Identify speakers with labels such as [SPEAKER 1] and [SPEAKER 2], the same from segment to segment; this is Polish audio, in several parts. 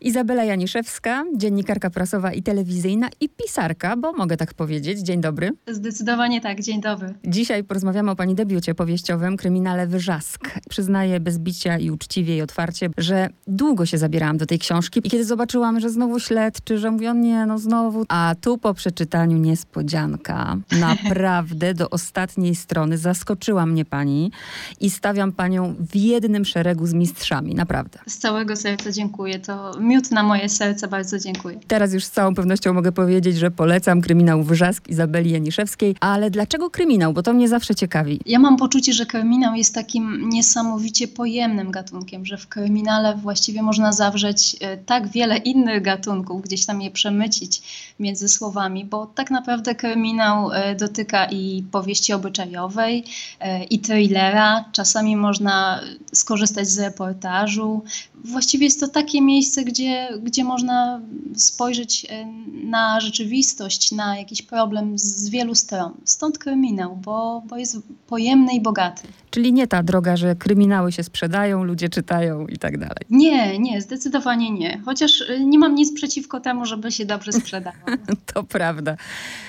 [SPEAKER 1] Izabela Janiszewska, dziennikarka prasowa i telewizyjna i pisarka, bo mogę tak powiedzieć. Dzień dobry.
[SPEAKER 2] Zdecydowanie tak, dzień dobry.
[SPEAKER 1] Dzisiaj porozmawiamy o pani debiucie powieściowym, kryminale Wyrzask. Przyznaję bez bicia i uczciwie i otwarcie, że długo się zabierałam do tej książki i kiedy zobaczyłam, że znowu śledczy, że mówią nie, no znowu, a tu po przeczytaniu niespodzianka. Naprawdę do ostatniej strony zaskoczyła mnie pani i stawiam panią w jednym szeregu z mistrzami, naprawdę.
[SPEAKER 2] Z całego serca dziękuję. To miód na moje serce, bardzo dziękuję.
[SPEAKER 1] Teraz już z całą pewnością mogę powiedzieć, że polecam kryminał Wrzask Izabeli Janiszewskiej, ale dlaczego kryminał? Bo to mnie zawsze ciekawi.
[SPEAKER 2] Ja mam poczucie, że kryminał jest takim niesamowicie pojemnym gatunkiem, że w kryminale właściwie można zawrzeć e, tak wiele innych gatunków, gdzieś tam je przemycić między słowami, bo tak naprawdę kryminał e, dotyka i powieści obyczajowej, e, i thrillera. Czasami można skorzystać z reportażu. Właściwie jest to takie miejsce, gdzie gdzie, gdzie można spojrzeć e, na rzeczywistość, na jakiś problem z wielu stron. Stąd kryminał, bo, bo jest pojemny i bogaty.
[SPEAKER 1] Czyli nie ta droga, że kryminały się sprzedają, ludzie czytają i tak dalej.
[SPEAKER 2] Nie, nie, zdecydowanie nie. Chociaż e, nie mam nic przeciwko temu, żeby się dobrze sprzedało.
[SPEAKER 1] to prawda.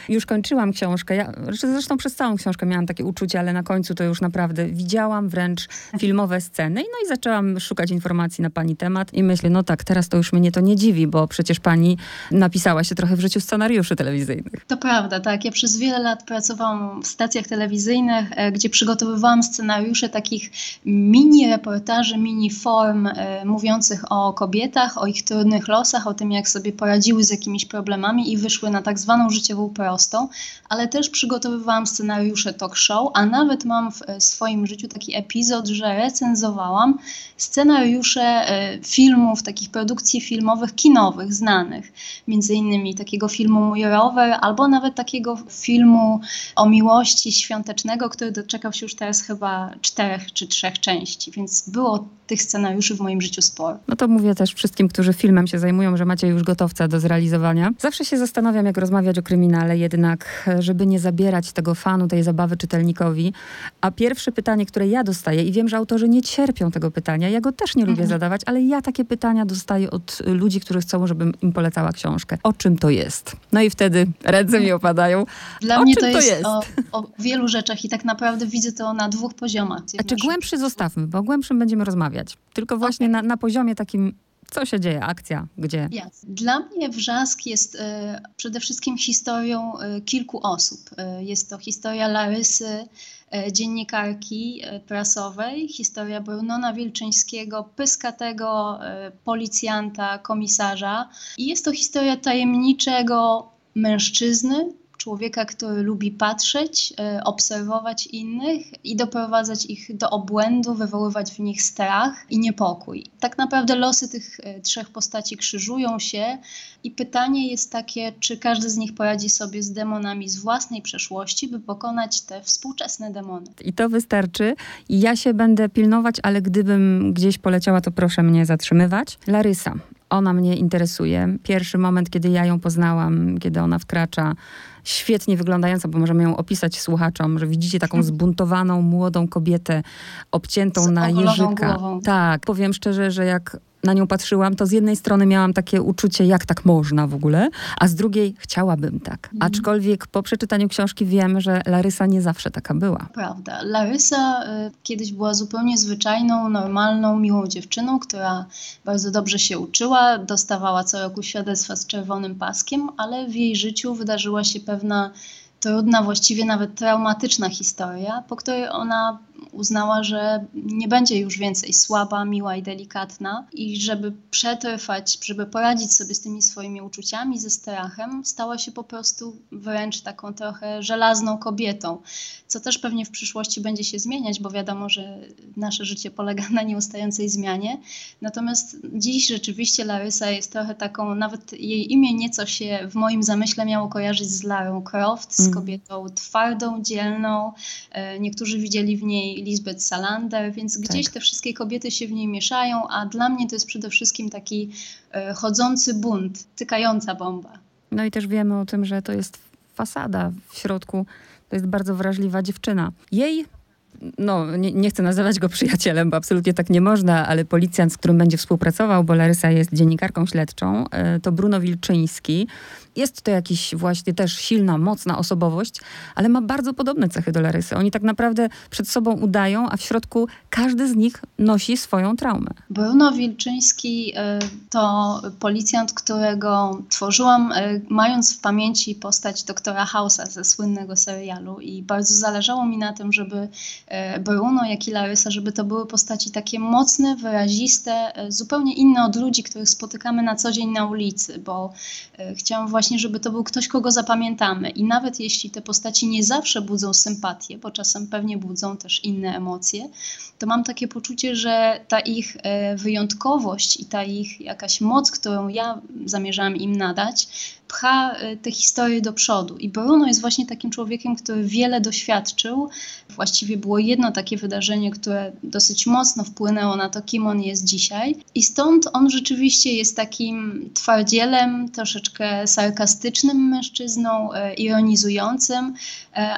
[SPEAKER 1] Już kończyłam książkę. Ja, zresztą przez całą książkę miałam takie uczucie, ale na końcu to już naprawdę widziałam wręcz filmowe sceny. No i zaczęłam szukać informacji na pani temat i myślę, no tak, teraz to już mnie to nie dziwi, bo przecież pani napisała się trochę w życiu scenariuszy telewizyjnych.
[SPEAKER 2] To prawda, tak. Ja przez wiele lat pracowałam w stacjach telewizyjnych, e, gdzie przygotowywałam scenariusze takich mini reportaży, mini form e, mówiących o kobietach, o ich trudnych losach, o tym, jak sobie poradziły z jakimiś problemami i wyszły na tak zwaną życiową prostą, ale też przygotowywałam scenariusze talk show, a nawet mam w e, swoim życiu taki epizod, że recenzowałam scenariusze filmów, takich produkcji filmowych, kinowych, znanych. Między innymi takiego filmu Mój rower, albo nawet takiego filmu o miłości świątecznego, który doczekał się już teraz chyba czterech czy trzech części, więc było tych scenariuszy w moim życiu sporo.
[SPEAKER 1] No to mówię też wszystkim, którzy filmem się zajmują, że macie już gotowca do zrealizowania. Zawsze się zastanawiam, jak rozmawiać o kryminale, jednak, żeby nie zabierać tego fanu, tej zabawy czytelnikowi. A pierwsze pytanie, które ja dostaję, i wiem, że autorzy nie cierpią tego pytania, ja go też nie lubię mhm. zadawać, ale ja takie pytania dostaję od ludzi, którzy chcą, żebym im polecała książkę. O czym to jest? No i wtedy ręce mi opadają.
[SPEAKER 2] Dla o mnie to jest, to jest? O, o, wielu rzeczach i tak naprawdę widzę to na dwóch poziomach.
[SPEAKER 1] A czy głębszy zostawmy, bo o głębszym będziemy rozmawiać. Tylko właśnie okay. na, na poziomie takim co się dzieje, akcja, gdzie?
[SPEAKER 2] Dla mnie Wrzask jest y, przede wszystkim historią y, kilku osób. Y, jest to historia Larysy, dziennikarki prasowej, historia Brunona Wilczyńskiego, pyskatego policjanta, komisarza i jest to historia tajemniczego mężczyzny, człowieka, który lubi patrzeć, e, obserwować innych i doprowadzać ich do obłędu, wywoływać w nich strach i niepokój. Tak naprawdę losy tych e, trzech postaci krzyżują się i pytanie jest takie, czy każdy z nich poradzi sobie z demonami z własnej przeszłości, by pokonać te współczesne demony.
[SPEAKER 1] I to wystarczy. Ja się będę pilnować, ale gdybym gdzieś poleciała, to proszę mnie zatrzymywać. Larysa, ona mnie interesuje. Pierwszy moment, kiedy ja ją poznałam, kiedy ona wkracza, świetnie wyglądająca, bo możemy ją opisać słuchaczom, że widzicie taką zbuntowaną, młodą kobietę, obciętą
[SPEAKER 2] z
[SPEAKER 1] na jeżyka.
[SPEAKER 2] Głową.
[SPEAKER 1] Tak, powiem szczerze, że jak na nią patrzyłam, to z jednej strony miałam takie uczucie, jak tak można w ogóle, a z drugiej chciałabym tak. Mhm. Aczkolwiek po przeczytaniu książki wiem, że Larysa nie zawsze taka była.
[SPEAKER 2] Prawda. Larysa y, kiedyś była zupełnie zwyczajną, normalną, miłą dziewczyną, która bardzo dobrze się uczyła, dostawała co roku świadectwa z czerwonym paskiem, ale w jej życiu wydarzyła się pewna trudna, właściwie nawet traumatyczna historia, po której ona uznała, że nie będzie już więcej słaba, miła i delikatna i żeby przetrwać, żeby poradzić sobie z tymi swoimi uczuciami, ze strachem, stała się po prostu wręcz taką trochę żelazną kobietą, co też pewnie w przyszłości będzie się zmieniać, bo wiadomo, że nasze życie polega na nieustającej zmianie. Natomiast dziś rzeczywiście Larysa jest trochę taką, nawet jej imię nieco się w moim zamyśle miało kojarzyć z Larą Croft, z mm. kobietą twardą, dzielną. E, niektórzy widzieli w niej Lisbeth Salander, więc gdzieś tak. te wszystkie kobiety się w niej mieszają, a dla mnie to jest przede wszystkim taki e, chodzący bunt, tykająca bomba.
[SPEAKER 1] No i też wiemy o tym, że to jest fasada w środku. To jest bardzo wrażliwa dziewczyna. Jej no nie, nie, chcę nazywać go przyjacielem, bo absolutnie tak nie można, ale policjant, z którym będzie współpracował, bo Larysa jest dziennikarką śledczą, e, to Bruno Wilczyński. Jest to jakiś właśnie też silna, mocna osobowość, ale ma bardzo podobne cechy do Larysy. Oni tak naprawdę przed sobą udają, a w środku każdy z nich nosi swoją traumę.
[SPEAKER 2] Bruno Wilczyński e, to policjant, którego tworzyłam, e, mając w pamięci postać doktora Hausa ze słynnego serialu i bardzo zależało mi na tym, żeby e, Bruno, jak i Larysa, żeby to były postaci takie mocne, wyraziste, zupełnie inne od ludzi, których spotykamy na co dzień na ulicy, bo chciałam właśnie właśnie, żeby to był ktoś, kogo zapamiętamy. I nawet jeśli te postaci nie zawsze budzą sympatię, bo czasem pewnie budzą też inne emocje, to mam takie poczucie, że ta ich e, wyjątkowość i ta ich jakaś moc, którą ja zamierzałam im nadać, pcha e, te historie do przodu. I Bruno jest właśnie takim człowiekiem, który wiele doświadczył. Właściwie było jedno takie wydarzenie, które dosyć mocno wpłynęło na to, kim on jest dzisiaj. I stąd on rzeczywiście jest takim twardzielem, troszeczkę sarkastycznym mężczyzną, e, ironizującym,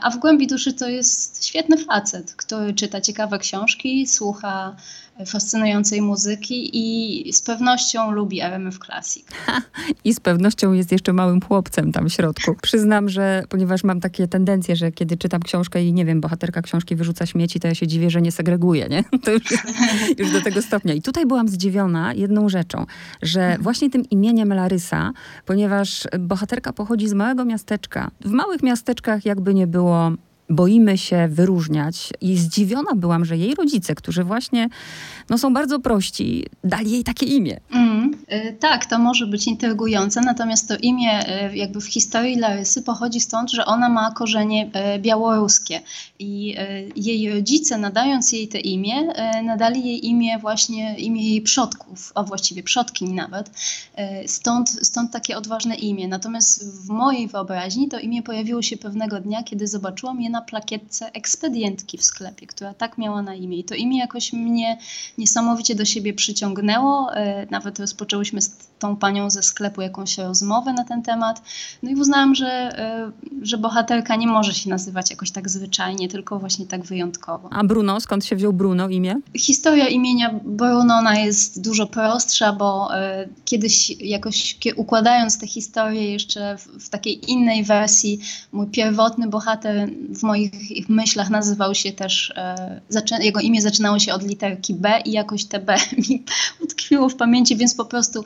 [SPEAKER 2] a w głębi duszy to jest świetny facet, który czyta ciekawe książki, słucha fascynującej muzyki i z pewnością lubi RMF Classic.
[SPEAKER 1] I z pewnością jest jeszcze małym chłopcem tam w środku. Przyznam, że ponieważ mam takie tendencje, że kiedy czytam książkę i nie wiem, bohaterka książki wyrzuca śmieci, to ja się dziwię, że nie segreguję, nie? To już, już do tego stopnia. I tutaj byłam zdziwiona jedną rzeczą, że właśnie tym imieniem Larysa, ponieważ bohaterka pochodzi z małego miasteczka. W małych miasteczkach jakby nie było boimy się wyróżniać. I zdziwiona byłam, że jej rodzice, którzy właśnie no, są bardzo prości, dali jej takie imię. Mm,
[SPEAKER 2] y, tak, to może być intrygujące, natomiast to imię y, jakby w historii Larysy pochodzi stąd, że ona ma korzenie y, białoruskie i jej rodzice nadając jej to imię, nadali jej imię właśnie imię jej przodków, a właściwie przodkiń nawet. Stąd, stąd takie odważne imię. Natomiast w mojej wyobraźni to imię pojawiło się pewnego dnia, kiedy zobaczyłam je na plakietce ekspedientki w sklepie, która tak miała na imię. I to imię jakoś mnie niesamowicie do siebie przyciągnęło. E, nawet rozpoczęłyśmy z tą panią ze sklepu jakąś rozmowę na ten temat. No i uznałam, że, e, że bohaterka nie może się nazywać jakoś tak zwyczajnie, tylko właśnie tak wyjątkowo.
[SPEAKER 1] A Bruno, skąd się wziął Bruno imię?
[SPEAKER 2] Historia imienia Bruno ona jest dużo prostsza, bo e, kiedyś jakoś układając tę historię jeszcze w, w takiej innej wersji, mój pierwotny bohater w moich myślach nazywał się też, jego imię zaczynało się od literki B i jakoś te B mi utkwiło w pamięci, więc po prostu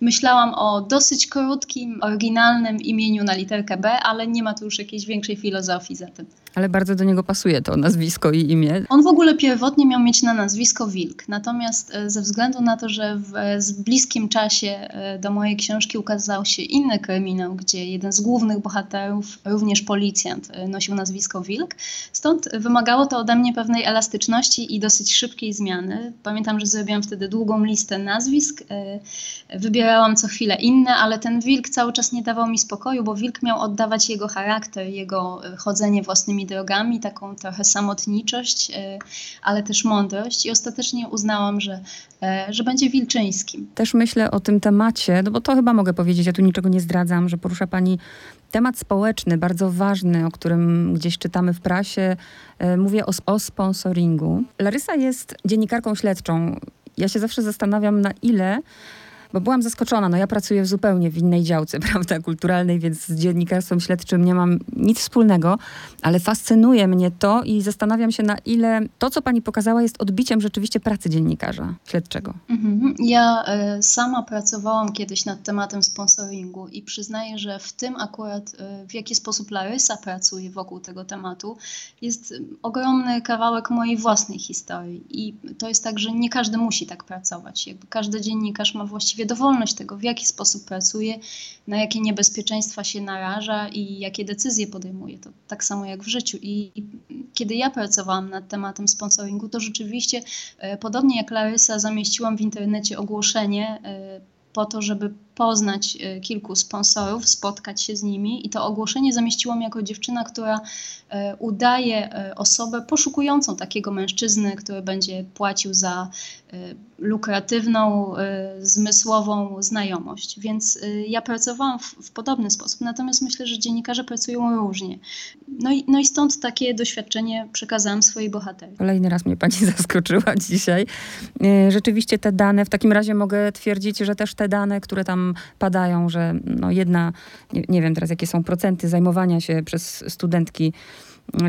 [SPEAKER 2] myślałam o dosyć krótkim, oryginalnym imieniu na literkę B, ale nie ma tu już jakiejś większej filozofii za tym.
[SPEAKER 1] Ale bardzo do niego pasuje to nazwisko i imię.
[SPEAKER 2] On w ogóle pierwotnie miał mieć na nazwisko Wilk, natomiast e, ze względu na to, że w bliskim czasie e, do mojej książki ukazał się inny kryminał, gdzie jeden z głównych bohaterów, również policjant, e, nosił nazwisko Wilk, stąd wymagało to ode mnie pewnej elastyczności i dosyć szybkiej zmiany. Pamiętam, że zrobiłam wtedy długą listę nazwisk, wybierałam co chwilę inne, ale ten Wilk cały czas nie dawał mi spokoju, bo Wilk miał oddawać jego charakter, jego chodzenie własnymi drogami, taką trochę samotniczość, e, ale też mądrość i ostatecznie uznałam, że, e, że będzie Wilczyńskim.
[SPEAKER 1] Też myślę o tym temacie, no bo to chyba mogę powiedzieć, ja tu niczego nie zdradzam, że porusza Pani temat społeczny, bardzo ważny, o którym gdzieś czytamy w prasie. E, mówię o, o sponsoringu. Larysa jest dziennikarką śledczą. Ja się zawsze zastanawiam, na ile bo byłam zaskoczona. No ja pracuję w zupełnie w innej działce, prawda, kulturalnej, więc z dziennikarstwem śledczym nie mam nic wspólnego, ale fascynuje mnie to i zastanawiam się, na ile to, co pani pokazała, jest odbiciem rzeczywiście pracy dziennikarza śledczego. Mhm.
[SPEAKER 2] Ja y, sama pracowałam kiedyś nad tematem sponsoringu i przyznaję, że w tym akurat, y, w jaki sposób Larysa pracuje wokół tego tematu, jest ogromny kawałek mojej własnej historii. I to jest tak, że nie każdy musi tak pracować. Jakby każdy dziennikarz ma właściwie właściwie dowolność tego, w jaki sposób pracuje, na jakie niebezpieczeństwa się naraża i jakie decyzje podejmuje. To tak samo jak w życiu. I, kiedy ja pracowałam nad tematem sponsoringu, to rzeczywiście, e, podobnie jak Larysa, zamieściłam w internecie ogłoszenie e, po to, żeby poznać kilku sponsorów, spotkać się z nimi i to ogłoszenie zamieściłam jako dziewczyna, która udaje osobę poszukującą takiego mężczyzny, który będzie płacił za lukratywną, zmysłową znajomość. Więc ja pracowałam w, w podobny sposób, natomiast myślę, że dziennikarze pracują różnie. No i, no i stąd takie doświadczenie przekazałam swojej bohaterii.
[SPEAKER 1] Kolejny raz mnie pani zaskoczyła dzisiaj. Rzeczywiście te dane, w takim razie mogę twierdzić, że też te dane, które tam padają, że no jedna, nie, nie wiem teraz jakie są procenty zajmowania się przez studentki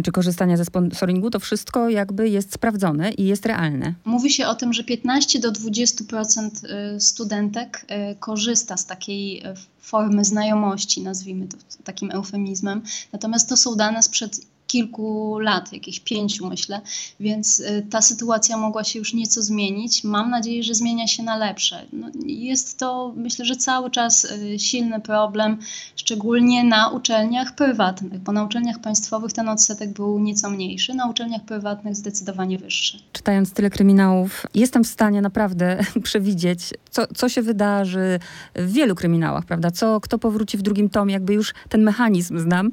[SPEAKER 1] czy korzystania ze sponsoringu, to wszystko jakby jest sprawdzone i jest realne.
[SPEAKER 2] Mówi się o tym, że 15 do 20% y, studentek y, korzysta z takiej y, formy znajomości, nazwijmy to takim eufemizmem. Natomiast to są dane sprzed kilku lat, jakichś pięciu myślę, więc y, ta sytuacja mogła się już nieco zmienić. Mam nadzieję, że zmienia się na lepsze. No, jest to myślę, że cały czas y, silny problem, szczególnie na uczelniach prywatnych, bo na uczelniach państwowych ten odsetek był nieco mniejszy, na uczelniach prywatnych zdecydowanie wyższy.
[SPEAKER 1] Czytając tyle kryminałów, jestem w stanie naprawdę przewidzieć, co, co się wydarzy w wielu kryminałach, prawda? Co, kto powróci w drugim tomie, jakby już ten mechanizm znam,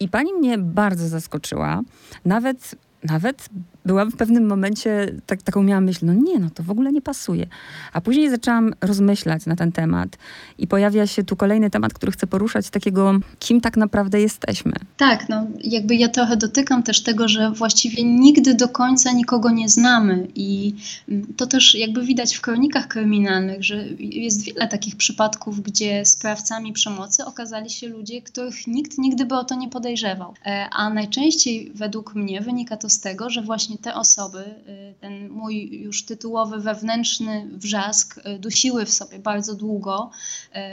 [SPEAKER 1] i pani mnie bardzo zaskoczyła. Nawet, nawet byłam w pewnym momencie, tak, taką miałam myśl, no nie, no to w ogóle nie pasuje. A później zaczęłam rozmyślać na ten temat i pojawia się tu kolejny temat, który chcę poruszać, takiego, kim tak naprawdę jesteśmy.
[SPEAKER 2] Tak, no jakby ja trochę dotykam też tego, że właściwie nigdy do końca nikogo nie znamy i mm, to też jakby widać w kronikach kryminalnych, że jest wiele takich przypadków, gdzie sprawcami przemocy okazali się ludzie, których nikt nigdy by o to nie podejrzewał. E, a najczęściej według mnie wynika to z tego, że właśnie te osoby, y, ten mój już tytułowy wewnętrzny wrzask y, dusiły w sobie bardzo długo,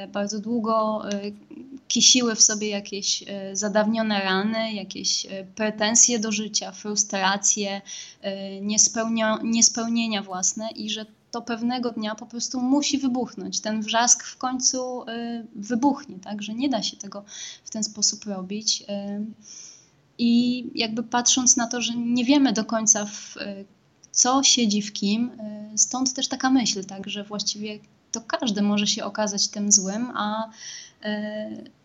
[SPEAKER 2] y, bardzo długo kisiły w sobie jakieś zadawnione rany, jakieś pretensje do życia, frustracje, niespełnienia własne i że to pewnego dnia po prostu musi wybuchnąć. Ten wrzask w końcu wybuchnie, tak, że nie da się tego w ten sposób robić. I jakby patrząc na to, że nie wiemy do końca, w, co siedzi w kim, y, stąd też taka myśl, tak, że właściwie to każdy może się okazać tym złym, a y,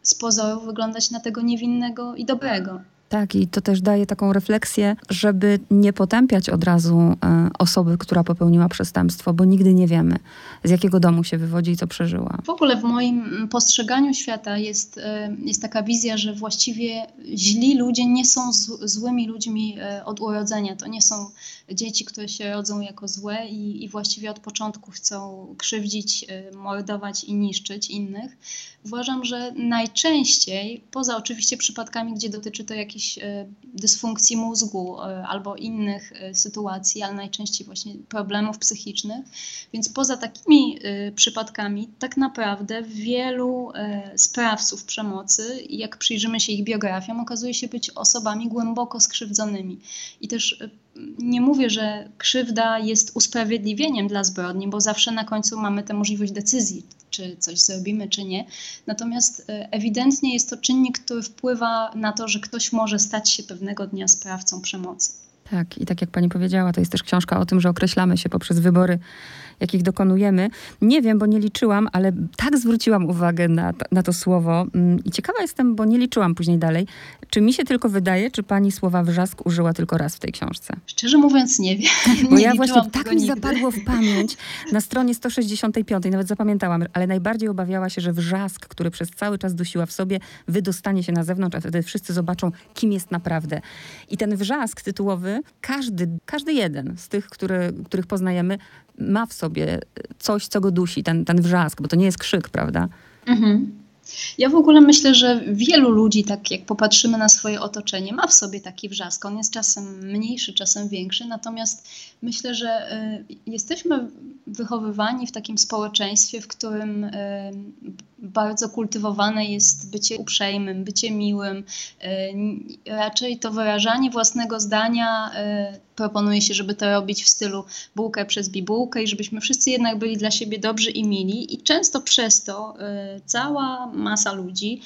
[SPEAKER 2] z pozoru wyglądać na tego niewinnego i dobrego.
[SPEAKER 1] Tak, i to też daje taką refleksję, żeby nie potępiać od razu e, osoby, która popełniła przestępstwo, bo nigdy nie wiemy, z jakiego domu się wywodzi i co przeżyła.
[SPEAKER 2] W ogóle w moim postrzeganiu świata jest, e, jest taka wizja, że właściwie źli ludzie nie są złymi ludźmi e, od urodzenia. To nie są dzieci, które się rodzą jako złe i, i właściwie od początku chcą krzywdzić, mordować i niszczyć innych. Uważam, że najczęściej, poza oczywiście przypadkami, gdzie dotyczy to jakichś jakiejś e, dysfunkcji mózgu e, albo innych e, sytuacji, ale najczęściej właśnie problemów psychicznych. Więc poza takimi przypadkami, tak naprawdę wielu sprawców przemocy, jak przyjrzymy się ich biografiom, okazuje się być osobami głęboko skrzywdzonymi. I też nie mówię, że krzywda jest usprawiedliwieniem dla zbrodni, bo zawsze na końcu mamy tę możliwość decyzji, czy coś zrobimy, czy nie. Natomiast e, ewidentnie jest to czynnik, który wpływa na to, że ktoś może stać się pewnego dnia sprawcą przemocy.
[SPEAKER 1] Tak, i tak jak pani powiedziała, to jest też książka o tym, że określamy się poprzez wybory jakich dokonujemy. Nie wiem, bo nie liczyłam, ale tak zwróciłam uwagę na, na to słowo mm, i ciekawa jestem, bo nie liczyłam później dalej. Czy mi się tylko wydaje, czy pani słowa wrzask użyła tylko raz w tej książce?
[SPEAKER 2] Szczerze mówiąc nie wiem.
[SPEAKER 1] Bo nie ja właśnie tak mi nigdy. zapadło w pamięć na stronie 165, nawet zapamiętałam, ale najbardziej obawiała się, że wrzask, który przez cały czas dusiła w sobie, wydostanie się na zewnątrz, a wtedy wszyscy zobaczą, kim jest naprawdę. I ten wrzask tytułowy, każdy, każdy jeden z tych, który, których poznajemy, ma w sobie coś, co go dusi, ten, ten wrzask, bo to nie jest krzyk, prawda? Mhm.
[SPEAKER 2] Ja w ogóle myślę, że wielu ludzi, tak jak popatrzymy na swoje otoczenie, ma w sobie taki wrzask. On jest czasem mniejszy, czasem większy, natomiast myślę, że y, jesteśmy wychowywani w takim społeczeństwie, w którym y, bardzo kultywowane jest bycie uprzejmym, bycie miłym. Y, raczej to wyrażanie własnego zdania proponuje się, żeby to robić w stylu bułkę przez bibułkę i żebyśmy wszyscy jednak byli dla siebie dobrzy i mili. I często przez to cała masa ludzi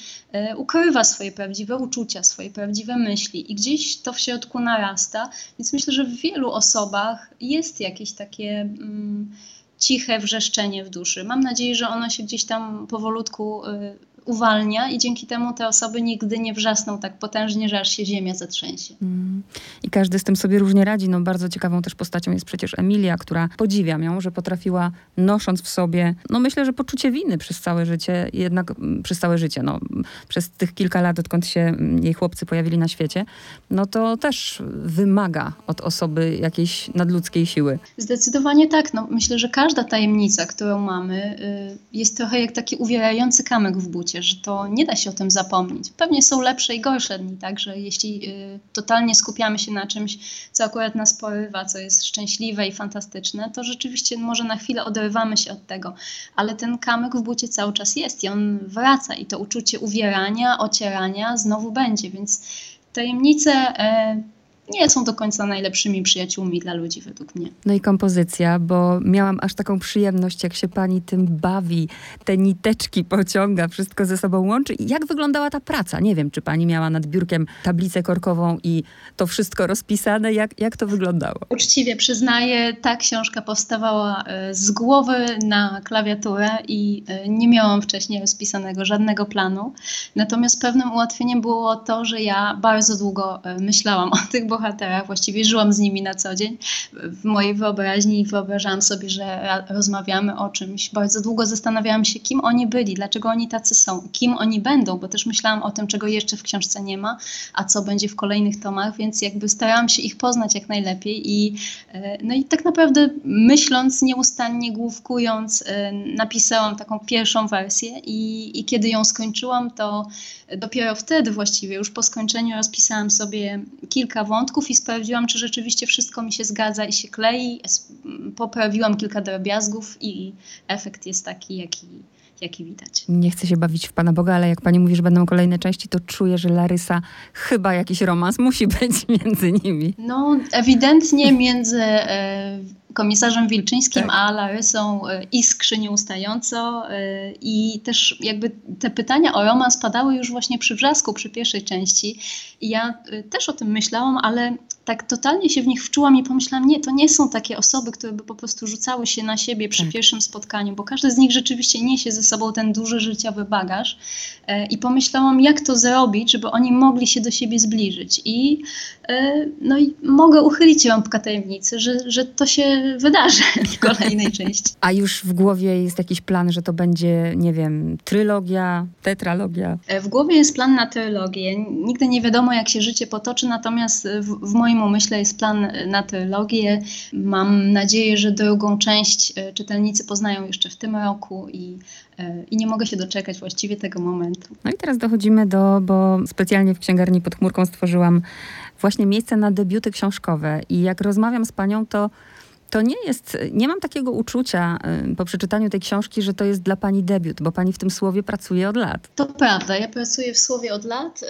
[SPEAKER 2] ukrywa swoje prawdziwe uczucia, swoje prawdziwe myśli i gdzieś to w środku narasta. Więc myślę, że w wielu osobach jest jakieś takie. Mm, ciche wrzeszczenie w duszy. Mam nadzieję, że ono się gdzieś tam powolutku y, uwalnia i dzięki temu te osoby nigdy nie wrzasną tak potężnie, że aż się ziemia zatrzęsie. Mm.
[SPEAKER 1] I każdy z tym sobie różnie radzi. No, bardzo ciekawą też postacią jest przecież Emilia, która podziwiam ją, że potrafiła nosząc w sobie, no myślę, że poczucie winy przez całe życie, jednak mm, przez całe życie, no przez tych kilka lat, odkąd się mm, jej chłopcy pojawili na świecie, no to też wymaga od osoby jakiejś nadludzkiej siły.
[SPEAKER 2] Zdecydowanie tak. No, myślę, że każda tajemnica, którą mamy, y, jest trochę jak taki uwierający kamyk w bucie że to nie da się o tym zapomnieć. Pewnie są lepsze i gorsze dni, także jeśli y, totalnie skupiamy się na czymś, co akurat nas porywa, co jest szczęśliwe i fantastyczne, to rzeczywiście może na chwilę oderwamy się od tego, ale ten kamyk w bucie cały czas jest i on wraca i to uczucie uwierania, ocierania znowu będzie, więc tajemnice y, nie są do końca najlepszymi przyjaciółmi dla ludzi, według mnie.
[SPEAKER 1] No i kompozycja, bo miałam aż taką przyjemność, jak się pani tym bawi, te niteczki pociąga, wszystko ze sobą łączy. Jak wyglądała ta praca? Nie wiem, czy pani miała nad biurkiem tablicę korkową i to wszystko rozpisane? Jak, jak to wyglądało?
[SPEAKER 2] Uczciwie przyznaję, ta książka powstawała e, z głowy na klawiaturę i e, nie miałam wcześniej rozpisanego żadnego planu. Natomiast pewnym ułatwieniem było to, że ja bardzo długo e, myślałam o tych bohaterach, właściwie żyłam z nimi na co dzień w mojej wyobraźni wyobrażałam sobie, że rozmawiamy o czymś. Bardzo długo zastanawiałam się, kim oni byli, dlaczego oni tacy są, kim oni będą, bo też myślałam o tym, czego jeszcze w książce nie ma, a co będzie w kolejnych tomach, więc jakby starałam się ich poznać jak najlepiej i e, no i tak naprawdę myśląc nieustannie, główkując, e, napisałam taką pierwszą wersję i, i kiedy ją skończyłam, to dopiero wtedy właściwie, już po skończeniu rozpisałam sobie kilka wątków, wątków i sprawdziłam, czy rzeczywiście wszystko mi się zgadza i się klei. Poprawiłam kilka drobiazgów i efekt jest taki, jaki, jaki widać.
[SPEAKER 1] Nie chcę się bawić w Pana Boga, ale jak Pani mówi, że będą kolejne części, to czuję, że Larysa chyba jakiś romans musi być między nimi.
[SPEAKER 2] No, ewidentnie między e, komisarzem Wilczyńskim, tak. a Larysą e, iskrzy nieustająco e, i też jakby te pytania o romans padały już właśnie przy wrzasku, przy pierwszej części i ja e, też o tym myślałam, ale tak totalnie się w nich wczułam i pomyślałam, nie, to nie są takie osoby, które by po prostu rzucały się na siebie przy tak. pierwszym spotkaniu, bo każdy z nich rzeczywiście niesie ze sobą ten duży życiowy bagaż i pomyślałam, jak to zrobić, żeby oni mogli się do siebie zbliżyć i no i mogę uchylić rąbka tajemnicy, że, że to się wydarzy w kolejnej części.
[SPEAKER 1] A już w głowie jest jakiś plan, że to będzie, nie wiem, trylogia, tetralogia?
[SPEAKER 2] E, w głowie jest plan na trylogię. Nigdy nie wiadomo, jak się życie potoczy, natomiast w, w moim umyśle jest plan na trylogię. Mam nadzieję, że drugą część e, czytelnicy poznają jeszcze w tym roku i e, i nie mogę się doczekać właściwie tego momentu.
[SPEAKER 1] No i teraz dochodzimy do, bo specjalnie w księgarni pod chmurką stworzyłam właśnie miejsce na debiuty książkowe. I jak rozmawiam z panią, to to nie jest, nie mam takiego uczucia y, po przeczytaniu tej książki, że to jest dla pani debiut, bo pani w tym słowie pracuje od lat.
[SPEAKER 2] To prawda, ja pracuję w słowie od lat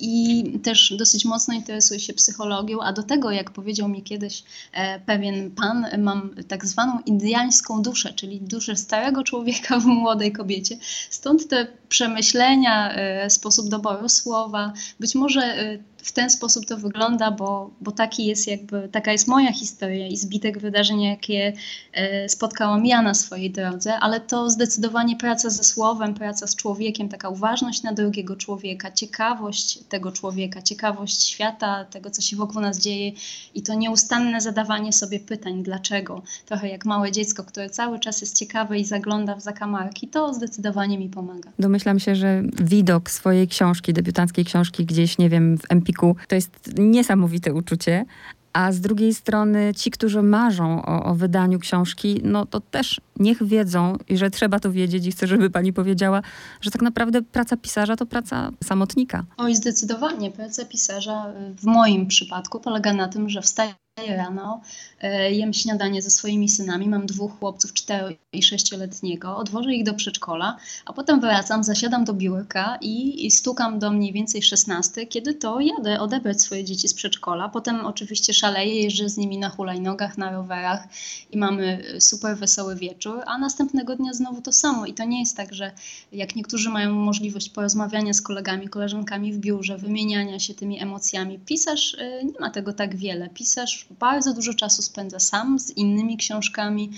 [SPEAKER 2] i też dosyć mocno interesuję się psychologią, a do tego, jak powiedział mi kiedyś e, pewien pan, mam tak zwaną indyjską duszę, czyli duszę starego człowieka w młodej kobiecie. Stąd te przemyślenia, e, sposób doboru słowa, być może e, w ten sposób to wygląda, bo, bo taki jest jakby, taka jest moja historia i zbitek wydarzeń, jakie e, spotkałam ja na swojej drodze, ale to zdecydowanie praca ze słowem, praca z człowiekiem, taka uważność na drugiego człowieka, ciekawość tego człowieka, ciekawość świata, tego, co się wokół nas dzieje i to nieustanne zadawanie sobie pytań, dlaczego. Trochę jak małe dziecko, które cały czas jest ciekawe i zagląda w zakamarki, to zdecydowanie mi pomaga.
[SPEAKER 1] Domyślam się, że widok swojej książki, debiutanckiej książki gdzieś, nie wiem, w Empiku to jest niesamowite uczucie. A z drugiej strony ci, którzy marzą o, o, wydaniu książki, no to też niech wiedzą i że trzeba to wiedzieć i chcę, żeby pani powiedziała, że tak naprawdę praca pisarza to praca samotnika.
[SPEAKER 2] Oj, zdecydowanie. Praca pisarza w moim przypadku polega na tym, że wstaje rano, e, jem śniadanie ze swoimi synami, mam dwóch chłopców, 4 i 6-letniego, odwożę ich do przedszkola, a potem wracam, zasiadam do biurka i, i stukam do mniej więcej 16, kiedy to jadę odebrać swoje dzieci z przedszkola. Potem oczywiście szaleję, jeżdżę z nimi na hulajnogach, na rowerach i mamy super wesoły wieczór, a następnego dnia znowu to samo. I to nie jest tak, że jak niektórzy mają możliwość porozmawiania z kolegami, koleżankami w biurze, wymieniania się tymi emocjami, pisarz e, nie ma tego tak wiele. Pisarz bardzo dużo czasu spędza sam z innymi książkami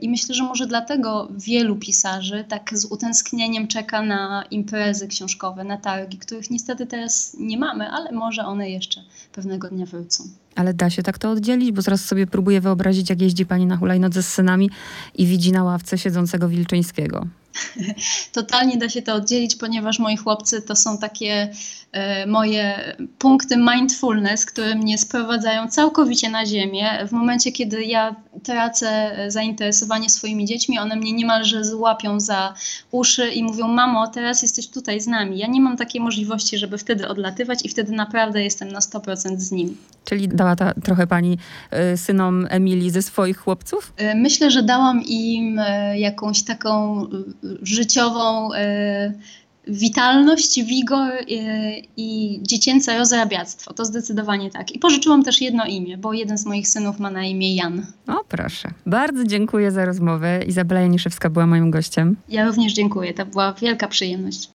[SPEAKER 2] i myślę, że może dlatego wielu pisarzy tak z utęsknieniem czeka na imprezy książkowe, na targi, których niestety teraz nie mamy, ale może one jeszcze pewnego dnia wrócą.
[SPEAKER 1] Ale da się tak to oddzielić? Bo zaraz sobie próbuję wyobrazić, jak jeździ pani na hulajnodze z synami i widzi na ławce siedzącego Wilczyńskiego.
[SPEAKER 2] Totalnie da się to oddzielić, ponieważ moi chłopcy to są takie e, moje punkty mindfulness, które mnie sprowadzają całkowicie na ziemię. W momencie, kiedy ja tracę zainteresowanie swoimi dziećmi, one mnie niemalże złapią za uszy i mówią: Mamo, teraz jesteś tutaj z nami. Ja nie mam takiej możliwości, żeby wtedy odlatywać, i wtedy naprawdę jestem na 100% z nimi.
[SPEAKER 1] Czyli dała ta, trochę pani y, synom Emilii ze swoich chłopców?
[SPEAKER 2] E, myślę, że dałam im y, jakąś taką życiową witalność, wigor i dziecięce rozrabiactwo. To zdecydowanie tak. I pożyczyłam też jedno imię, bo jeden z moich synów ma na imię Jan.
[SPEAKER 1] O, proszę. Bardzo dziękuję za rozmowę. Izabela Janiszewska była moim gościem.
[SPEAKER 2] Ja również dziękuję. To była wielka przyjemność.